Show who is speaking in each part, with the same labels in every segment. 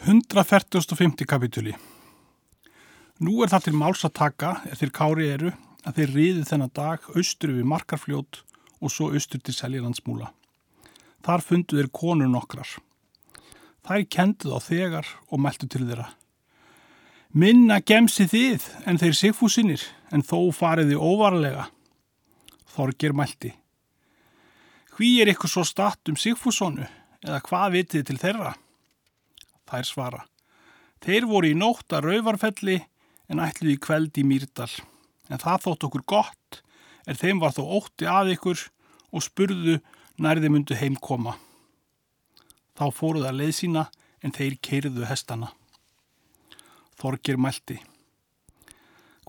Speaker 1: 145. kapitúli Nú er það til máls að taka eftir kári eru að þeir riði þennan dag austur við markarfljót og svo austur til seljalandsmúla. Þar fundu þeir konur nokkrar. Þær kenduð á þegar og mæltu til þeirra. Minna gemsi þið en þeir sigfúsinir en þó fariði óvarlega. Þorgir mælti. Hví er ykkur svo statt um sigfúsonu eða hvað vitið til þeirra? Þær svara. Þeir voru í nótt að rauvarfelli en ætluði kveld í Mýrdal. En það þótt okkur gott, er þeim var þó ótti að ykkur og spurðu nær þeim undu heim koma. Þá fóruð að leið sína en þeir keirðu hestana. Þorgir mælti.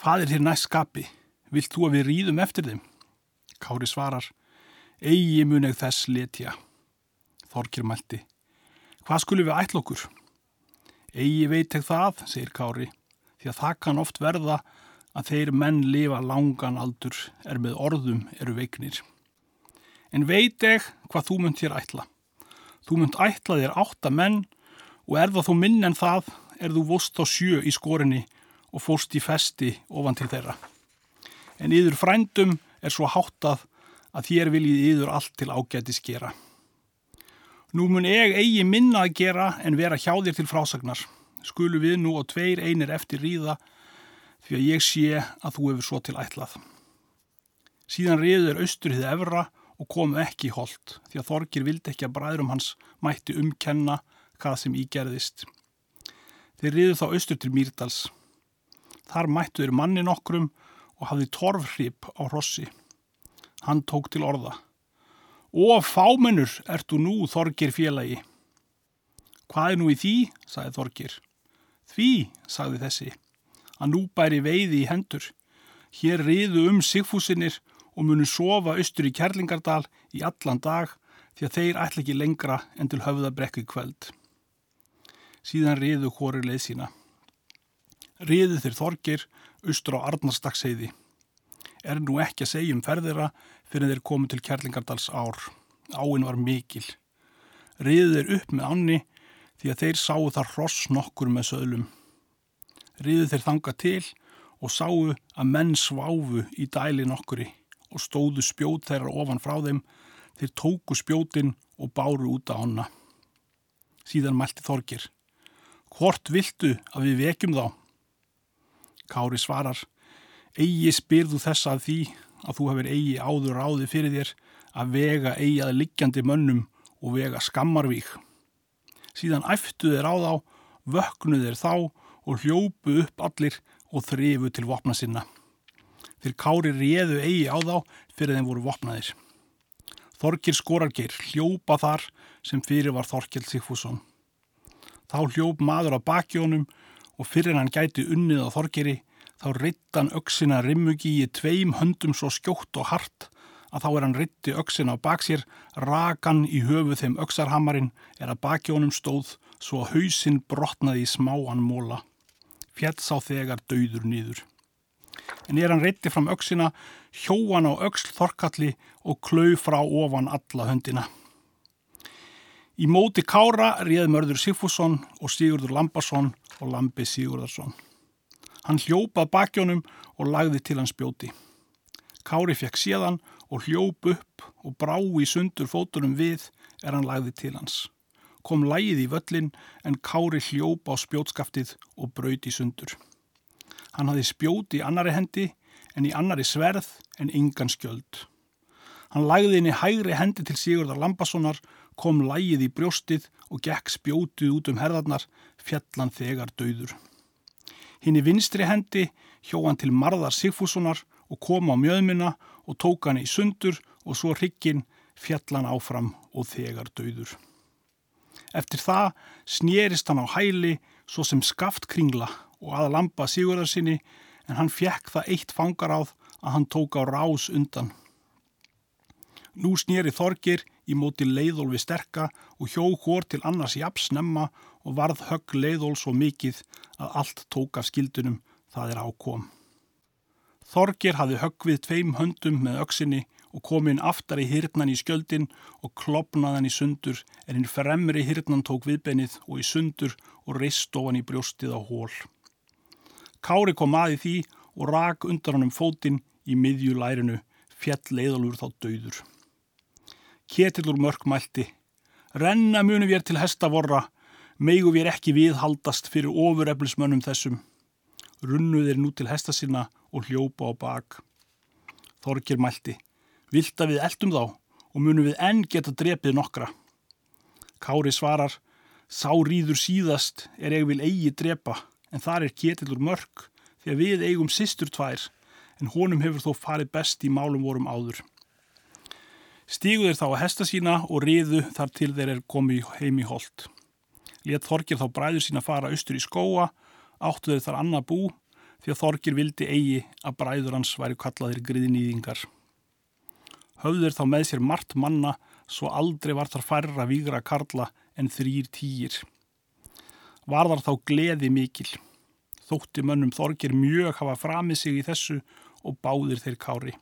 Speaker 1: Hvað er þér næst skapi? Vilt þú að við rýðum eftir þeim? Kári svarar. Egi muneg þess letja. Þorgir mælti. Hvað skulum við ætla okkur? Egi veit ekki það, segir Kári, því að það kann oft verða að þeir menn lifa langan aldur er með orðum eru veiknir. En veit ekki hvað þú munt þér ætla. Þú munt ætla þér átta menn og er það þú minn en það er þú vost á sjö í skorinni og fórst í festi ofan til þeirra. En yður frændum er svo háttað að þér viljið yður allt til ágæti skera. Nú mun ég eigi minna að gera en vera hjá þér til frásagnar. Skulu við nú og tveir einir eftir ríða því að ég sé að þú hefur svo til ætlað. Síðan riður austur hið evra og kom ekki í hold því að Þorgir vildi ekki að bræðrum hans mætti umkenna hvað sem ígerðist. Þeir riður þá austur til Mýrdals. Þar mættu þeir manni nokkrum og hafði torfhrip á hrossi. Hann tók til orða. Og fámennur ert þú nú, Þorgir félagi. Hvað er nú í því, sagði Þorgir. Því, sagði þessi, að nú bæri veiði í hendur. Hér riðu um sigfúsinir og munu sofa austur í Kærlingardal í allan dag því að þeir ætla ekki lengra en til höfðabrekku í kveld. Síðan riðu hóri leið sína. Riðu þeir Þorgir austur á Arnarstakseiði. Er nú ekki að segja um ferðira fyrir þeir komu til Kærlingardals ár. Áinn var mikil. Riðu þeir upp með ánni því að þeir sáu þar hross nokkur með söðlum. Riðu þeir þanga til og sáu að menn sváfu í dæli nokkuri og stóðu spjót þeirra ofan frá þeim. Þeir tóku spjótin og báru út á honna. Síðan mælti Þorgir. Hvort viltu að við vekjum þá? Kári svarar. Egi spyrðu þessa að því að þú hefur eigi áður ráði fyrir þér að vega eigi að liggjandi mönnum og vega skammarvík. Síðan æftu þeir á þá, vöknu þeir þá og hljópu upp allir og þrifu til vopna sinna. Þeir kári réðu eigi á þá fyrir þeim voru vopnaðir. Þorkir skorargeir hljópa þar sem fyrir var Þorkjell Sigfússon. Þá hljóp maður á bakjónum og fyrir hann gæti unnið á Þorkeri þá rittan auksina rimmugi í tveim höndum svo skjótt og hart að þá er hann ritti auksina á baksér, rakan í höfu þeim auksarhamarin er að bakjónum stóð svo að hausinn brotnaði í smáan móla. Fjell sá þegar dauður nýður. En er hann ritti fram auksina, hjóan á auksl þorkalli og klau frá ofan alla höndina. Í móti Kára réð mörður Sigfússon og Sigurdur Lambarsson og Lambi Sigurdarsson. Hann hljópað bakjónum og lagði til hans spjóti. Kári fekk séðan og hljóp upp og brá í sundur fótunum við er hann lagði til hans. Kom lægið í völlin en Kári hljóp á spjótskaftið og brauti í sundur. Hann hafði spjóti í annari hendi en í annari sverð en yngan skjöld. Hann lagði inn í hægri hendi til Sigurdar Lambassonar, kom lægið í brjóstið og gekk spjótið út um herðarnar, fjallan þegar döður. Hinn í vinstri hendi hjó hann til Marðar Sigfússonar og kom á mjöðmina og tók hann í sundur og svo hrygginn fjallan áfram og þegar döður. Eftir það snýrist hann á hæli svo sem skaft kringla og aða lampa Sigurðarsinni en hann fjekk það eitt fangaráð að hann tók á rás undan. Nú snýri Þorgir í móti leiðólfi sterka og hjó hór til annars japs snemma og varð högg leiðól svo mikið að allt tók af skildunum það er ákom. Þorgir hafði högg við tveim höndum með öksinni og kom inn aftar í hyrnan í skjöldin og klopnaðan í sundur en hinn fremri hyrnan tók viðbennið og í sundur og reist ofan í brjóstið á hól. Kári kom aði því og rak undan honum fótinn í miðju lærinu, fjall leiðalur þá döður. Ketilur mörg mælti, renna munum við til hesta vorra, meigu við ekki viðhaldast fyrir ofureflismönnum þessum. Runnuð er nú til hesta sinna og hljópa á bak. Þorgir mælti, Vilta við eldum þá og munum við enn geta drepið nokkra. Kári svarar, sá rýður síðast er ég vil eigi drepa en þar er ketilur mörg því að við eigum sýstur tvær en honum hefur þó farið best í málum vorum áður. Stígu þeir þá að hesta sína og riðu þar til þeir er komið heim í hold. Létt Þorgir þá bræður sína fara austur í skóa, áttu þeir þar annað bú því að Þorgir vildi eigi að bræður hans væri kallaðir griðnýðingar höfður þá með sér margt manna svo aldrei var þar færra vígra karla en þrýr týjir. Var þar þá gleði mikil. Þótti mönnum þorgir mjög hafa framið sig í þessu og báðir þeir kári.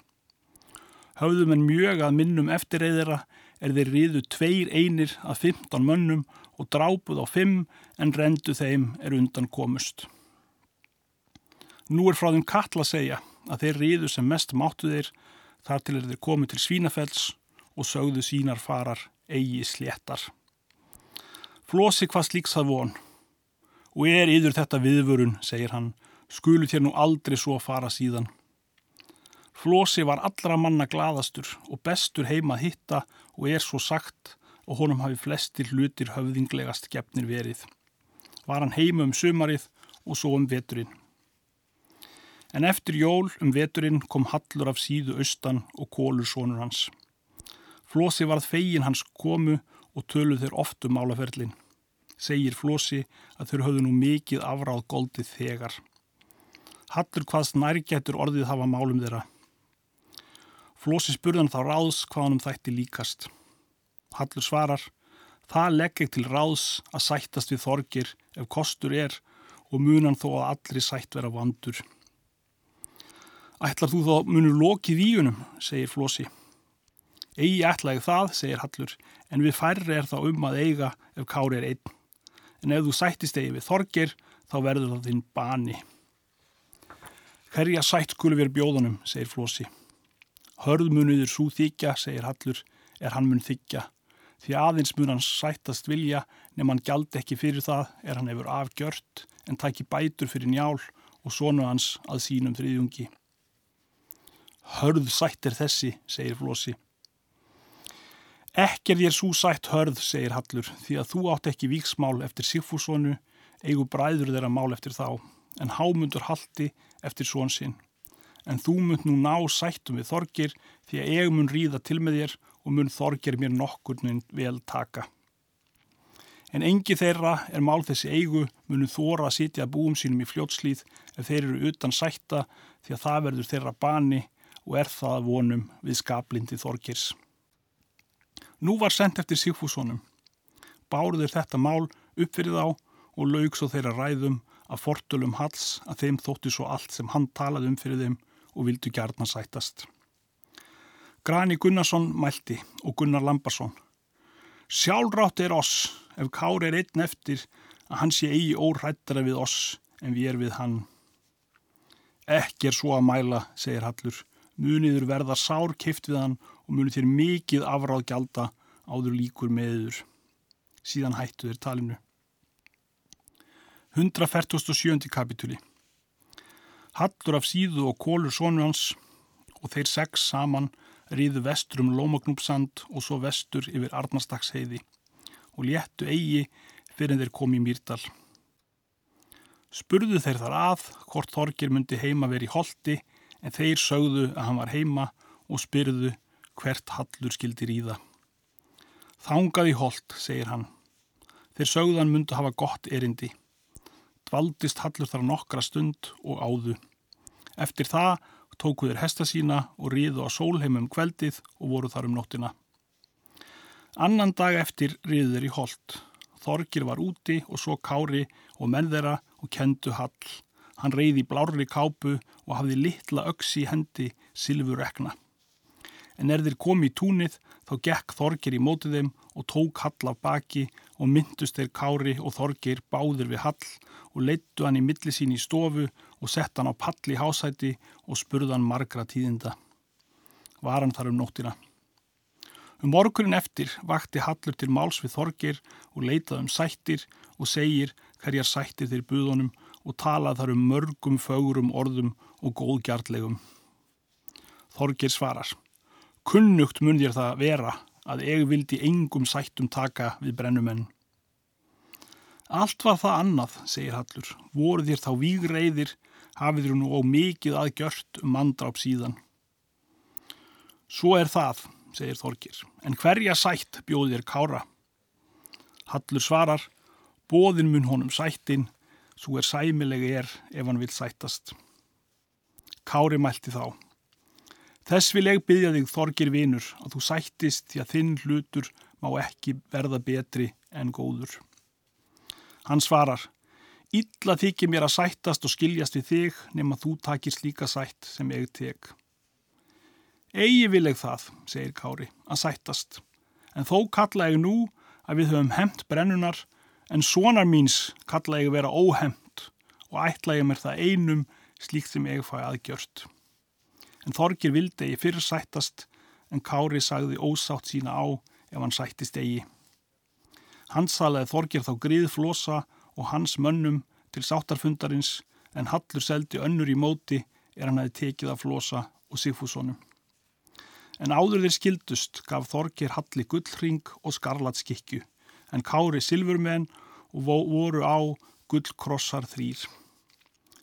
Speaker 1: Höfðum en mjög að minnum eftir eðra er þeir riðu tveir einir að 15 mönnum og drápuð á 5 en rendu þeim er undan komust. Nú er frá þeim kall að segja að þeir riðu sem mest máttu þeir þar til er þeir komið til Svínafells og sögðu sínar farar eigi sléttar. Flosi hvað slíks það von og er yður þetta viðvörun, segir hann, skulu þér nú aldrei svo fara síðan. Flosi var allra manna gladastur og bestur heima að hitta og er svo sagt og honum hafi flestir hlutir höfðinglegast gefnir verið. Var hann heima um sumarið og svo um veturinn. En eftir jól um veturinn kom Hallur af síðu austan og kólur sónur hans. Flósi varð fegin hans komu og töluð þeir oft um málaferlin. Segir Flósi að þeir höfðu nú mikið afráð goldið þegar. Hallur hvaðst nærgættur orðið hafa málum þeirra. Flósi spurðan þá ráðs hvað hann um þætti líkast. Hallur svarar, það legg ekki til ráðs að sættast við þorgir ef kostur er og munan þó að allri sætt vera vandur. Ætlar þú þá munur lokið víunum, segir Flósi. Egi ætlaði það, segir Hallur, en við færri er þá um að eiga ef kári er einn. En ef þú sættist eigi við þorgir, þá verður það þinn bani. Herja sætt skulu verið bjóðunum, segir Flósi. Hörð muniður svo þykja, segir Hallur, er hann mun þykja. Því aðeins mun hann sættast vilja, nefn hann gjald ekki fyrir það, er hann hefur afgjört, en tæki bætur fyrir njál og sonu hans að sínum þriðjungi. Hörð sætt er þessi, segir Flósi. Ekki er þér svo sætt hörð, segir Hallur, því að þú átt ekki víksmál eftir Sigfúsonu, eigu bræður þeirra mál eftir þá, en hámundur haldi eftir svon sinn. En þú mun nú ná sættum við þorgir því að ég mun ríða til með þér og mun þorgir mér nokkurnin vel taka. En engi þeirra er mál þessi eigu munu þóra að sitja búum sínum í fljótslýð ef þeir eru utan sætta því að það verður þeirra bani og er það vonum við skaplindi Þorkirs. Nú var sendt eftir Sigfússonum. Báruður þetta mál upp fyrir þá og laug svo þeirra ræðum að fortölum hals að þeim þótti svo allt sem hann talaði um fyrir þeim og vildu gærna sætast. Grani Gunnarsson mælti og Gunnar Lambarsson. Sjálfrátt er oss ef Kári er einn eftir að hann sé eigi órættara við oss en við er við hann. Ekki er svo að mæla, segir Hallur muniður verða sár keift við hann og munið þér mikið afráð gjalda áður líkur meður. Síðan hættu þér talinu. 147. kapitúli Hallur af síðu og kólur sónu hans og þeir sex saman riðu vestur um Lómagnúpsand og svo vestur yfir Arnarstagsheiði og léttu eigi fyrir þeir komi í Mýrdal. Spurðu þeir þar að hvort Þorgir myndi heima verið í holdi en þeir sögðu að hann var heima og spyrðu hvert hallur skildir í það. Þángaði holt, segir hann. Þeir sögðu hann myndi hafa gott erindi. Dvaldist hallur þar nokkra stund og áðu. Eftir það tóku þeir hesta sína og riðu á sólheimum kveldið og voru þar um nóttina. Annan dag eftir riðu þeir í holt. Þorgir var úti og svo kári og menn þeirra og kendu hall. Hann reyði blárri kápu og hafði litla öksi í hendi silfur ekna. en er þeir komi í túnið þá gekk Þorgir í mótið þeim og tók Hall af baki og myndust þeir Kári og Þorgir báður við Hall og leittu hann í milli sín í stofu og sett hann á pall í hásæti og spurði hann margra tíðinda. Var hann þar um nóttina? Um morgunin eftir vakti Hallur til máls við Þorgir og leitað um sættir og segir hverjar sættir þeir buðunum og talað þar um mörgum fögurum orðum og góðgjartlegum. Þorgir svarar. Kunnugt mun þér það vera að ég vildi engum sættum taka við brennumenn. Allt var það annað, segir Hallur. Voru þér þá vígreiðir, hafið nú á mikið aðgjört um mandráp síðan. Svo er það, segir Þorgir, en hverja sætt bjóð þér kára? Hallur svarar, bóðin mun honum sættin, svo er sæmilega er ef hann vil sættast. Kári mælti þá. Þess vil ég byggja þig þorgir vinur að þú sættist því að þinn hlutur má ekki verða betri en góður. Hann svarar, illa þykir mér að sættast og skiljast við þig nema þú takir slíka sætt sem ég tek. Egi vil ég það, segir Kári, að sættast, en þó kalla ég nú að við höfum hemt brennunar en sonar míns kalla ég vera óhemt og ætla ég mér það einum slíkt sem ég fæ aðgjört en Þorgir vildi eigi fyrir sættast en Kári sagði ósátt sína á ef hann sættist eigi. Hans salaði Þorgir þá grið flosa og hans mönnum til sáttarfundarins en Hallur seldi önnur í móti er hann aðeins tekið af flosa og Sigfússonum. En áður þeir skildust gaf Þorgir Halli gullring og skarlatskikju en Kári silfurmenn og voru á gullkrossar þrýr.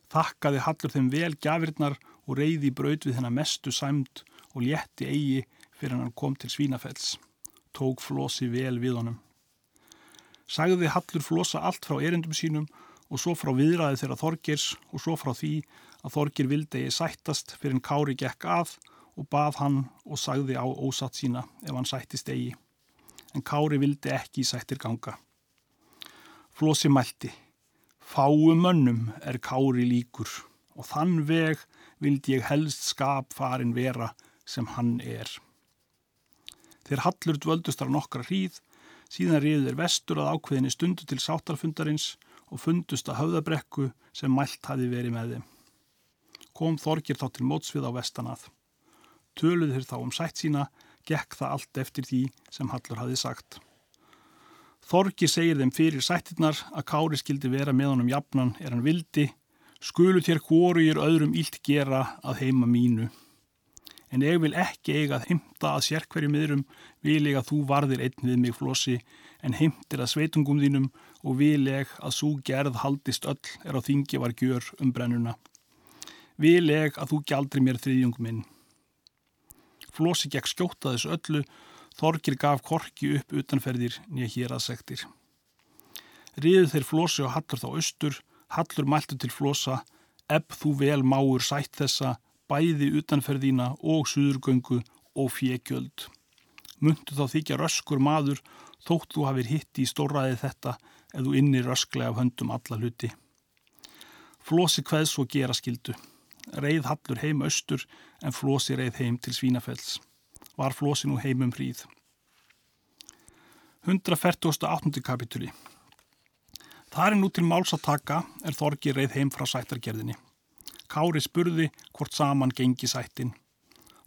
Speaker 1: Þakkaði Hallur þeim vel gafirnar og reyði braut við hennar mestu sæmt og létti eigi fyrir hann kom til Svínafells. Tók Flósi vel við honum. Sagði Hallur Flósa allt frá erindum sínum og svo frá viðræði þeirra Þorgirs og svo frá því að Þorgir vildi eigi sættast fyrir en Kári gekk að og bað hann og sagði á ósatt sína ef hann sættist eigi. En Kári vildi ekki sættir ganga. Flósi mælti. Fáu mönnum er Kári líkur og þann veg vildi ég helst skap farin vera sem hann er. Þeir hallur dvöldust þar nokkra hríð, síðan riður þeir vestur að ákveðinni stundu til sátarfundarins og fundust að höfðabrekku sem mælt hafi verið með þeim. Kom Þorgir þá til mótsvið á vestanað. Töluð þeir þá um sætt sína, gekk það allt eftir því sem Hallur hafi sagt. Þorgir segir þeim fyrir sættirnar að Kári skildi vera með honum jafnan er hann vildi skulu þér hvoru ég öðrum ílt gera að heima mínu. En ég vil ekki eiga að heimta að sérkverju miðrum vil ég að þú varðir einn við mig flossi en heimtir að sveitungum þínum og vil ég að svo gerð haldist öll er á þingi var gjör um brennuna. Vil ég að þú gjaldri mér þriðjung minn. Flossi gekk skjóta þessu öllu, Þorgir gaf korki upp utanferðir nýja hér að sektir. Ríðu þeir Flossi og Hallur þá austur, Hallur mæltu til flosa, ebb þú vel máur sætt þessa, bæði utanferðína og suðurgöngu og fjekjöld. Muntu þá þykja röskur maður, þótt þú hafið hitti í stóraði þetta, eða þú inni rösklega af höndum alla hluti. Flosi hveðs og gera skildu. Reið Hallur heim austur, en Flosi reið heim til Svínafells. Var Flosi nú heimum hríð. 148. kapitúli Það er nú til máls að taka er Þorgi reið heim frá sættargerðinni. Kári spurði hvort saman gengi sættin.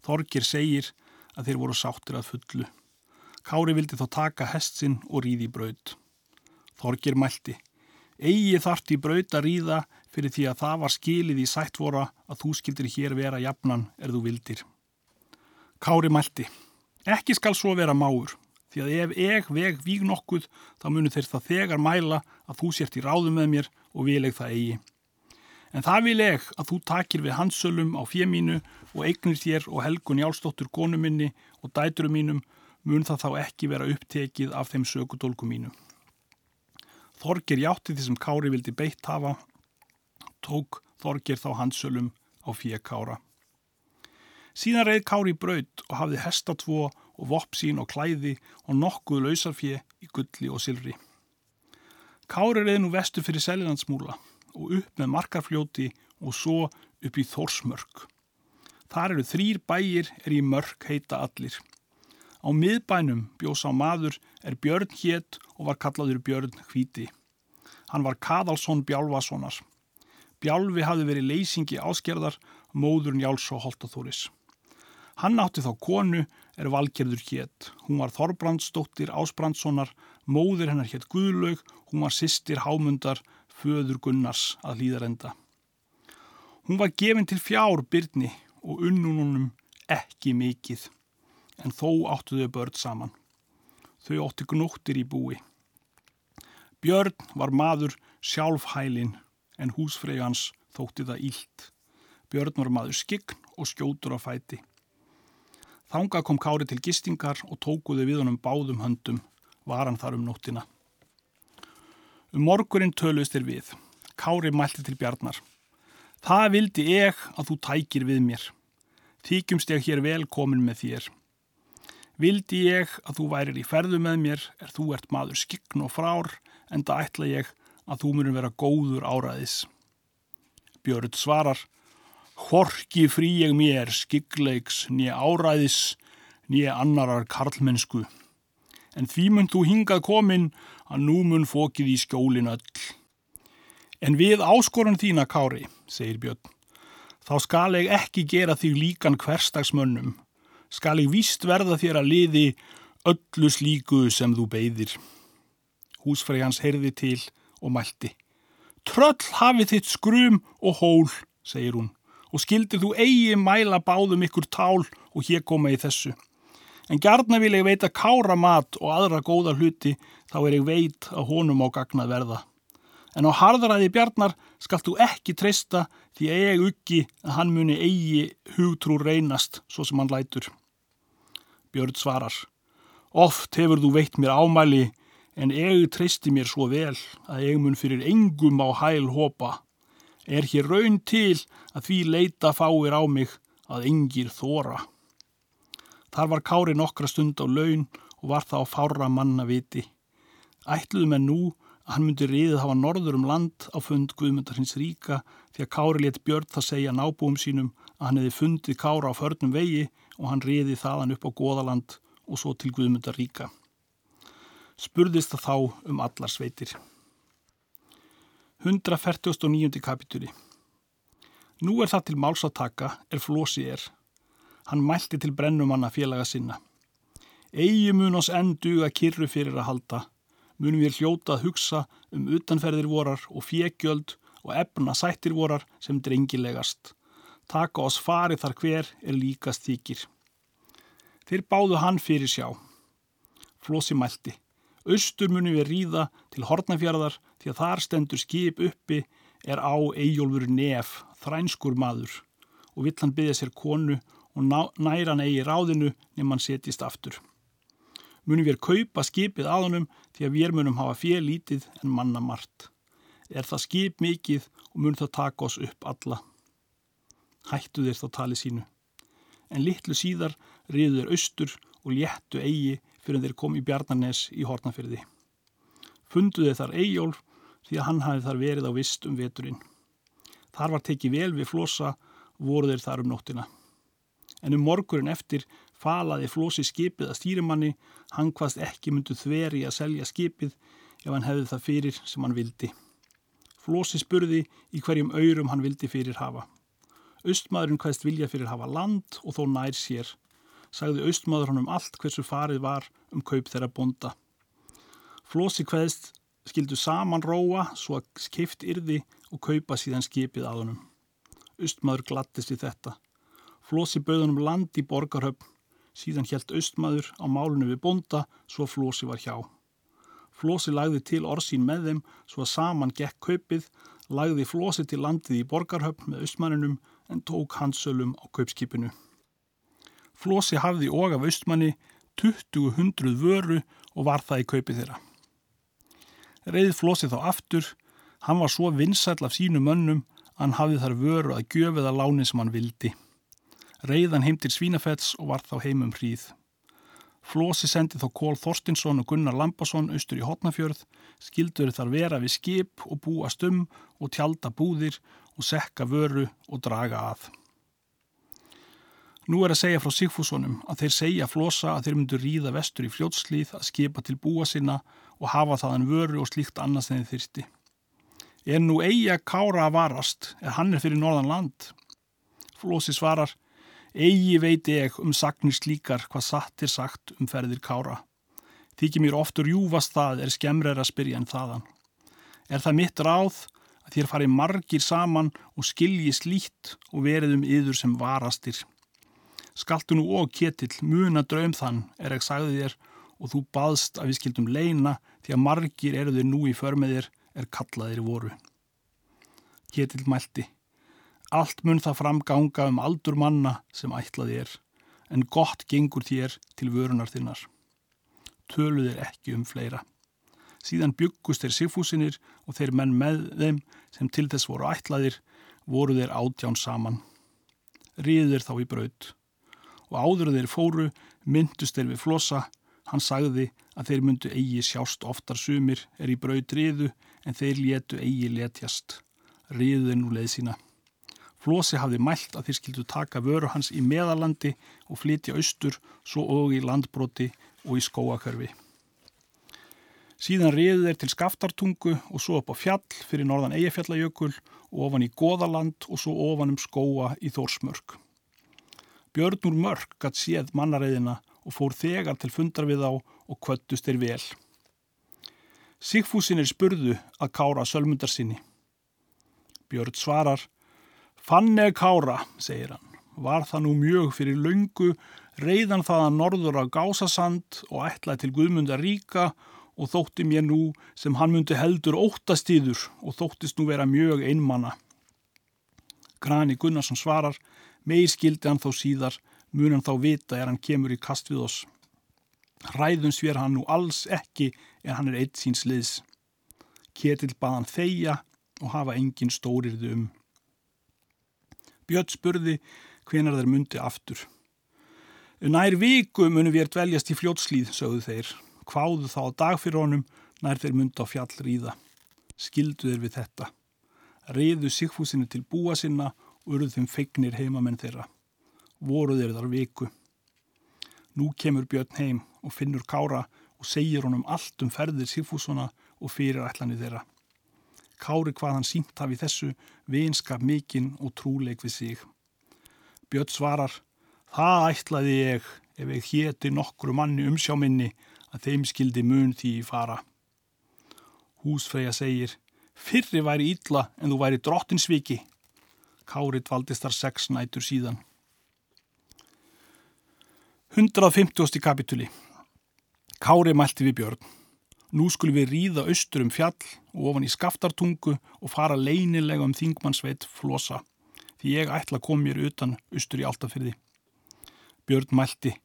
Speaker 1: Þorgir segir að þeir voru sáttir að fullu. Kári vildi þá taka hestsinn og ríði í braud. Þorgir mælti. Egi þart í braud að ríða fyrir því að það var skilið í sættvora að þú skildir hér vera jafnan er þú vildir. Kári mælti. Ekki skal svo vera máur því að ef ég veg víg nokkuð þá munir þeir það þegar mæla að þú sért í ráðu með mér og vil ég það eigi. En það vil ég að þú takir við hansölum á fjemínu og eignir þér og helgun jálstóttur konu minni og dæturum mínum mun það þá ekki vera upptekið af þeim sökudólku mínu. Þorgir játti því sem Kári vildi beitt hafa, tók Þorgir þá hansölum á fjekára. Síðan reið Kári braud og hafði hesta tvo og vopp sín og klæði og nokkuð lausarfje í gulli og silri. Kári reið nú vestu fyrir Selilandsmúla og upp með markarfljóti og svo upp í Þórsmörk. Þar eru þrýr bæir er í mörg heita allir. Á miðbænum bjós á maður er Björn hétt og var kallaður Björn hvíti. Hann var Kaðalsson Bjálvasonar. Bjálfi hafði verið leysingi áskerðar, móður Njáls og Holtaþóris. Hann átti þá konu er valgerður hétt. Hún var Þorbrandsdóttir Ásbrandssonar, móður hennar hétt Guðlaug, hún var sýstir Hámundar, föður Gunnars að hlýðarenda. Hún var gefin til fjár byrni og unnununum ekki mikið, en þó áttu þau börn saman. Þau ótti gnóttir í búi. Björn var maður sjálfhælin en húsfreyjans þótti það ílt. Björn var maður skign og skjótur á fæti. Þánga kom Kári til gistingar og tókuði við honum báðum höndum, var hann þar um nóttina. Um morgurinn töluðist þér við. Kári mælti til Bjarnar. Það vildi ég að þú tækir við mér. Þykjumst ég hér velkomin með þér. Vildi ég að þú værir í ferðu með mér er þú ert maður skign og frár en það ætla ég að þú munum vera góður áraðis. Björn svarar, Horki frí ég mér skigleiks nýja áræðis nýja annarar karlmennsku. En því mun þú hingað komin að nú mun fókið í skjólin öll. En við áskorun þína, Kári, segir Björn, þá skal ég ekki gera þig líkan hverstagsmönnum. Skal ég víst verða þér að liði öllu slíku sem þú beigðir. Húsfrey hans heyrði til og mælti. Tröll hafi þitt skrum og hól, segir hún, og skildir þú eigi mæla báðum ykkur tál og hér koma í þessu. En gjarna vil ég veita kára mat og aðra góða hluti, þá er ég veit að honum á gagnað verða. En á harðræði bjarnar skalt þú ekki treysta því ég uggi að hann muni eigi hugtrú reynast svo sem hann lætur. Björn svarar, oft hefur þú veitt mér ámæli en ég treysti mér svo vel að ég mun fyrir engum á hæl hopa. Er hér raun til að því leita fáir á mig að engir þóra. Þar var Kári nokkra stund á laun og var það á fára manna viti. Ætluðu með nú að hann myndi riðið hafa norður um land á fund Guðmundar hins ríka því að Kári let Björn það segja nábúum sínum að hann hefði fundið Kára á förnum vegi og hann riðið þaðan upp á Góðaland og svo til Guðmundar ríka spurðist það þá um allar sveitir. 149. kapitúri Nú er það til máls að taka er Flósi er. Hann mælti til brennumanna félaga sinna. Egi mun oss enn duga kyrru fyrir að halda. Munum við hljóta að hugsa um utanferðir vorar og fjegjöld og efna sættir vorar sem drengilegast. Taka oss farið þar hver er líkast þykir. Þeir báðu hann fyrir sjá. Flósi mælti. Austur munum við ríða til Hortnafjörðar því að þar stendur skip uppi er á Eyjólfur Nef, þrænskur maður og vill hann byggja sér konu og næra hann eigi ráðinu nefn hann setjist aftur. Munum við kaupa skipið að honum því að við munum hafa fél lítið en manna margt. Er það skip mikið og mun það taka oss upp alla. Hættu þér þá tali sínu. En litlu síðar riður austur og léttu eigi fyrir þeir kom í Bjarnanes í Hortnafyrði. Funduði þar Eyjólf því að hann hafi þar verið á vist um veturinn. Þar var tekið vel við flosa, voru þeir þar um nóttina. En um morgurinn eftir falaði flosi skipið að stýrimanni, hann hvaðst ekki myndu þveri að selja skipið ef hann hefði það fyrir sem hann vildi. Flosi spurði í hverjum aurum hann vildi fyrir hafa. Östmaðurinn hvaðst vilja fyrir hafa land og þó nær sér sagði austmaður honum allt hversu farið var um kaup þeirra bonda. Flósi hvaðist skildu saman róa svo að skipt yrði og kaupa síðan skipið að honum. Austmaður glattist í þetta. Flósi bauð honum land í borgarhöfn, síðan helt austmaður á málunum við bonda svo að Flósi var hjá. Flósi lagði til orsín með þeim svo að saman gekk kaupið, lagði Flósi til landið í borgarhöfn með austmanninum en tók hansölum á kaupskipinu. Flósi hafði og af austmanni 20-100 vöru og var það í kaupi þeirra. Reið Flósi þá aftur, hann var svo vinsall af sínu mönnum að hann hafði þar vöru að gjöfiða láni sem hann vildi. Reiðan heim til Svínafells og var þá heimum hríð. Flósi sendi þá Kól Þorstinsson og Gunnar Lambasson austur í Hotnafjörð, skildur þar vera við skip og búa stum og tjálta búðir og sekka vöru og draga að. Nú er að segja frá Sigfússonum að þeir segja flosa að þeir myndu ríða vestur í fljótslíð að skipa til búa sinna og hafa þaðan vöru og slíkt annars en þeir þyrsti. Er nú eigi að kára að varast, er hann er fyrir norðan land? Flósi svarar, eigi veit ég um sagnir slíkar hvað satt er sagt um ferðir kára. Þykir mér oftur júfast það er skemmrer að spyrja en þaðan. Er það mitt ráð að þér fari margir saman og skilji slíkt og verið um yður sem varastir? Skaltu nú og ketill, muna draum þann, er ekki sagðið þér, og þú baðst að við skildum leina því að margir eru þér nú í förmiðir er kallaðir voru. Ketill mælti. Allt mun það framganga um aldur manna sem ætlaði er, en gott gengur þér til vörunar þinnar. Töluðir ekki um fleira. Síðan byggust þeir sigfúsinir og þeir menn með þeim sem til þess voru ætlaðir voru þeir átján saman. Ríður þá í braut og áður þeir fóru myndust þeir við flossa, hann sagði að þeir myndu eigi sjást oftar sumir er í braut riðu en þeir létu eigi letjast. Þeir nú leið sína. Flósi hafði mælt að þeir skildu taka vöru hans í meðalandi og flytja austur svo og í landbroti og í skóakörfi. Síðan riðu þeir til skaftartungu og svo upp á fjall fyrir norðan Eyjafjallajökul og ofan í Goðaland og svo ofan um skóa í Þórsmörk. Björnur mörg gatt séð mannareiðina og fór þegar til fundar við á og kvöttust þeir vel. Sigfúsin er spurðu að kára sölmundar sinni. Björn svarar, Fannig kára, segir hann, var það nú mjög fyrir laungu, reyðan það að norður á gásasand og ætlaði til Guðmunda ríka og þótti mér nú sem hann myndi heldur óttastíður og þóttist nú vera mjög einmanna. Grani Gunnarsson svarar, Meir skildi hann þó síðar, mun hann þá vita er hann kemur í kast við oss. Ræðum sver hann nú alls ekki en hann er eitt síns liðs. Ketil bað hann þeia og hafa engin stórirðu um. Björn spurði hvenar þeir myndi aftur. Nær viku munum við er dveljast í fljótslíð, sögðu þeir. Hváðu þá dag fyrir honum nær þeir myndi á fjall ríða. Skildu þeir við þetta. Riðu Sigfúsinu til búa sinna urð þeim feignir heimamenn þeirra. Voru þeir þar viku. Nú kemur Björn heim og finnur Kára og segir honum allt um ferðir Sigfúsona og fyrirætlani þeirra. Kári hvað hann sínt hafi þessu vinskap mikinn og trúleik við sig. Björn svarar, það ætlaði ég ef ég héti nokkru manni umsjáminni að þeim skildi mun því í fara. Húsfreyja segir, fyrri væri ítla en þú væri drottinsviki. Kári dvaldist þar sex nætur síðan. 150. kapituli Kári mælti við Björn. Nú skulum við ríða austur um fjall og ofan í skaftartungu og fara leinilega um þingmannsveit flosa því ég ætla að koma mér utan austur í altafyrði. Björn mælti.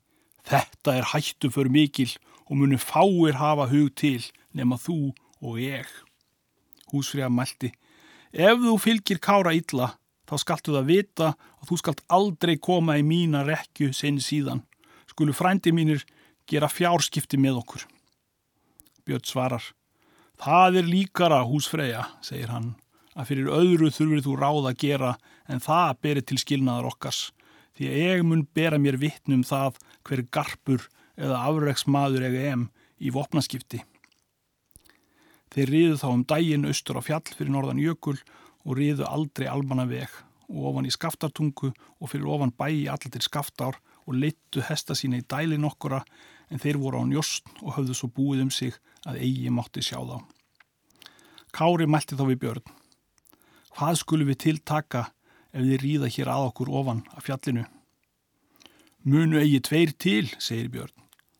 Speaker 1: Þetta er hættu för mikil og munu fáir hafa hug til nema þú og ég. Húsfriða mælti. Ef þú fylgir kára illa þá skaltu það vita að þú skalt aldrei koma í mína rekju sen síðan. Skulu frændi mínir gera fjárskipti með okkur. Björn svarar, það er líkara húsfreyja, segir hann, að fyrir öðru þurfir þú ráð að gera en það berir til skilnaðar okkars, því að ég mun bera mér vittnum það hver garpur eða afreiksmaður ega em í vopnaskipti. Þeir riðu þá um dægin austur á fjall fyrir norðan jökul og riðu aldrei almanna veg og ofan í skaftartungu og fyrir ofan bæi allir til skaftár og leittu hesta sína í dæli nokkura en þeir voru á njóst og höfðu svo búið um sig að eigi mátti sjá þá. Kári mælti þá við Björn. Hvað skulum við tiltaka ef þið ríða hér að okkur ofan af fjallinu? Munu eigi tveir til, segir Björn.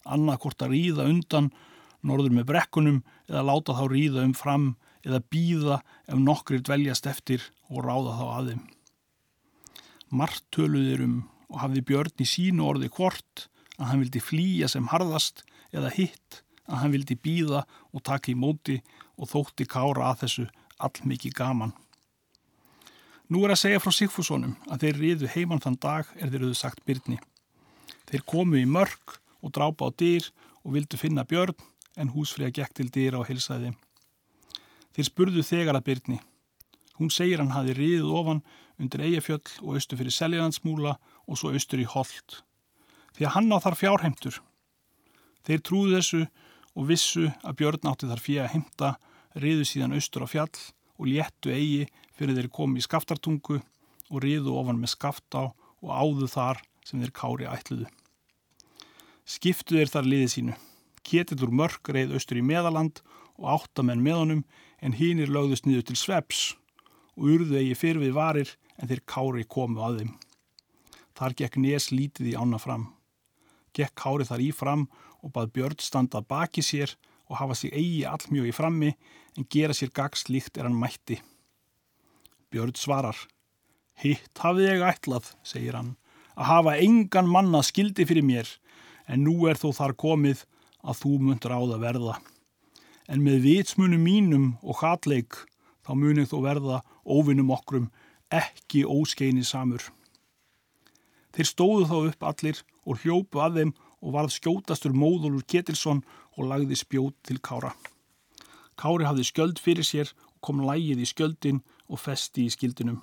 Speaker 1: Annað hvort að ríða undan norður með brekkunum eða láta þá ríða um fram eða býða ef nokkri dveljast eftir og ráða þá að þeim. Mart töluðir um og hafði Björn í sínu orði hvort að hann vildi flýja sem harðast eða hitt að hann vildi býða og taka í móti og þótti kára að þessu allmikið gaman. Nú er að segja frá Sigfússonum að þeir riðu heimann þann dag er þeir auðvitað sagt byrni. Þeir komu í mörg og drápa á dyr og vildu finna Björn en húsfriða gekk til dyr á hilsaði. Þeir spurðu þegar að byrni. Hún segir hann hafi riðið ofan undir Eyjafjöll og austur fyrir Seljalandsmúla og svo austur í Holt. Því að hann á þar fjárheimtur. Þeir trúðu þessu og vissu að Björn átti þar fyrir að heimta, riðu síðan austur á fjall og léttu eigi fyrir þeir komi í skaftartungu og riðu ofan með skaftá og áðu þar sem þeir kári ætluðu. Skiptu þeir þar liðið sínu. Ketill úr mörg reið austur í meðaland og áttamenn með honum en hínir lögðust niður til sveps og urðu eigi fyrir við varir en þeir kári komu að þeim. Þar gekk nes lítið í ána fram. Gekk kári þar í fram og bað Björn standa baki sér og hafa sig eigi allmjög í frammi en gera sér gags líkt er hann mætti. Björn svarar. Hitt hafið ég ætlað, segir hann, að hafa engan manna skildi fyrir mér en nú er þó þar komið að þú mundur á það verða. En með vitsmunum mínum og hatleik þá munið þú verða óvinnum okkrum ekki óskeini samur. Þeir stóðu þá upp allir og hljópu að þeim og varð skjótastur móðulur Ketilsson og lagði spjót til Kára. Kári hafði skjöld fyrir sér og kom lægið í skjöldin og festi í skildinum.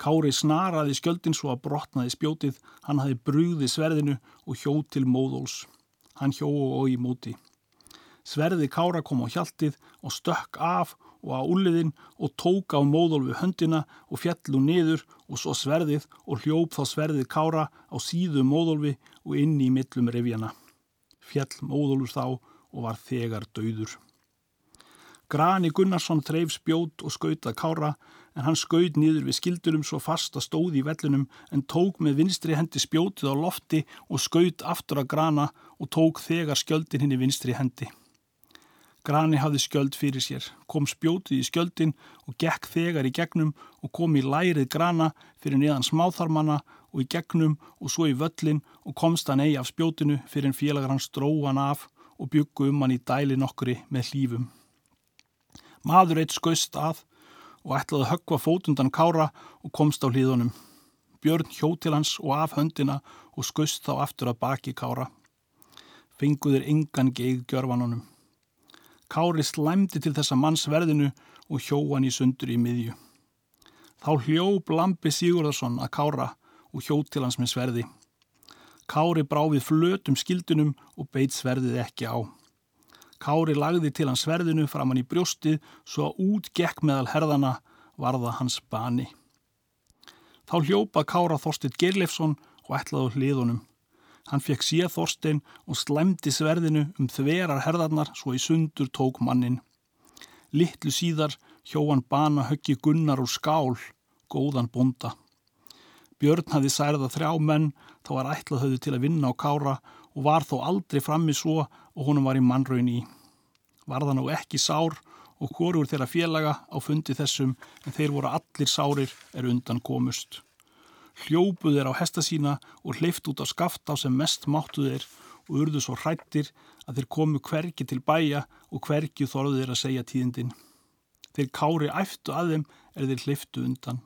Speaker 1: Kári snaraði skjöldin svo að brotnaði spjótið, hann hafði brúði sverðinu og hjó til móðuls. Hann hjó og í móti. Sverði Kára kom á hjaltið og stökk af og á úliðin og tók á móðolfu höndina og fjallu niður og svo sverðið og hljóp þá sverðið Kára á síðu móðolfi og inn í millum revjana. Fjall móðolfur þá og var þegar dauður. Grani Gunnarsson treif spjót og skautað Kára en hann skaut niður við skildurum svo fast að stóði í vellunum en tók með vinstri hendi spjótið á lofti og skaut aftur að Grana og tók þegar skjöldin hinn í vinstri hendi. Grani hafði skjöld fyrir sér, kom spjótið í skjöldin og gekk þegar í gegnum og kom í lærið grana fyrir neðan smáþarmanna og í gegnum og svo í völlin og komst hann eigi af spjótinu fyrir en félagar hans dróð hann af og byggu um hann í dæli nokkuri með hlýfum. Maður eitt skauðst að og ætlaði höggva fótundan kára og komst á hlýðunum. Björn hjó til hans og af höndina og skauðst þá aftur að baki kára. Fenguður engan geið gjörvanunum. Kári slæmdi til þessa mannsverðinu og hjó hann í sundur í miðju. Þá hljóp Lampi Sigurðarsson að Kára og hjó til hans með sverði. Kári brá við flötum skildunum og beit sverðið ekki á. Kári lagði til hans sverðinu fram hann í brjóstið svo að út gekk meðal herðana varða hans bani. Þá hljópa Kára Þorstit Gerleifsson og ætlaði hliðunum. Hann fekk síða Þorstein og slemdi sverðinu um þverar herðarnar svo í sundur tók mannin. Littlu síðar hjó hann bana höggi gunnar úr skál, góðan bonda. Björn hafði særða þrjá menn þá var ætlað höfðu til að vinna á kára og var þó aldrei frammi svo og honum var í mannraun í. Var það nú ekki sár og hvorur þeirra félaga á fundi þessum en þeir voru allir sárir er undan komust hljópuð þeir á hesta sína og hleyft út á skafta sem mest máttu þeir og urðu svo hrættir að þeir komu hverki til bæja og hverki þorðu þeir að segja tíðindin. Þeir kári æftu að þeim er þeir hleyftu undan.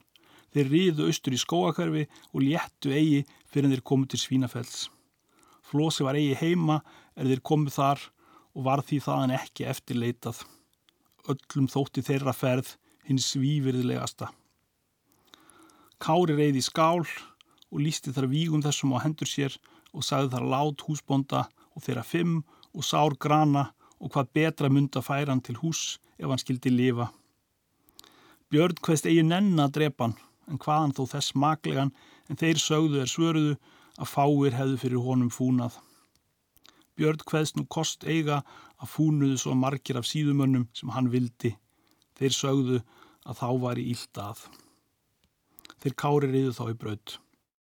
Speaker 1: Þeir riðu austur í skóakverfi og léttu eigi fyrir þeir komu til Svínafells. Flósi var eigi heima er þeir komu þar og var því þaðan ekki eftirleitað. Öllum þótti þeirra ferð hins svífyrðilegasta. Kári reyði skál og lísti þar vígum þessum á hendur sér og sagði þar lát húsbonda og þeirra fimm og sár grana og hvað betra mynda færa hann til hús ef hann skildi lifa. Björn hvaðst eigi nenn að drepa hann en hvaðan þó þess maklegan en þeir sögðu er svöruðu að fáir hefðu fyrir honum fúnað. Björn hvaðst nú kost eiga að fúnuðu svo margir af síðumönnum sem hann vildi. Þeir sögðu að þá var í íld að þeir kári riðu þá í braut.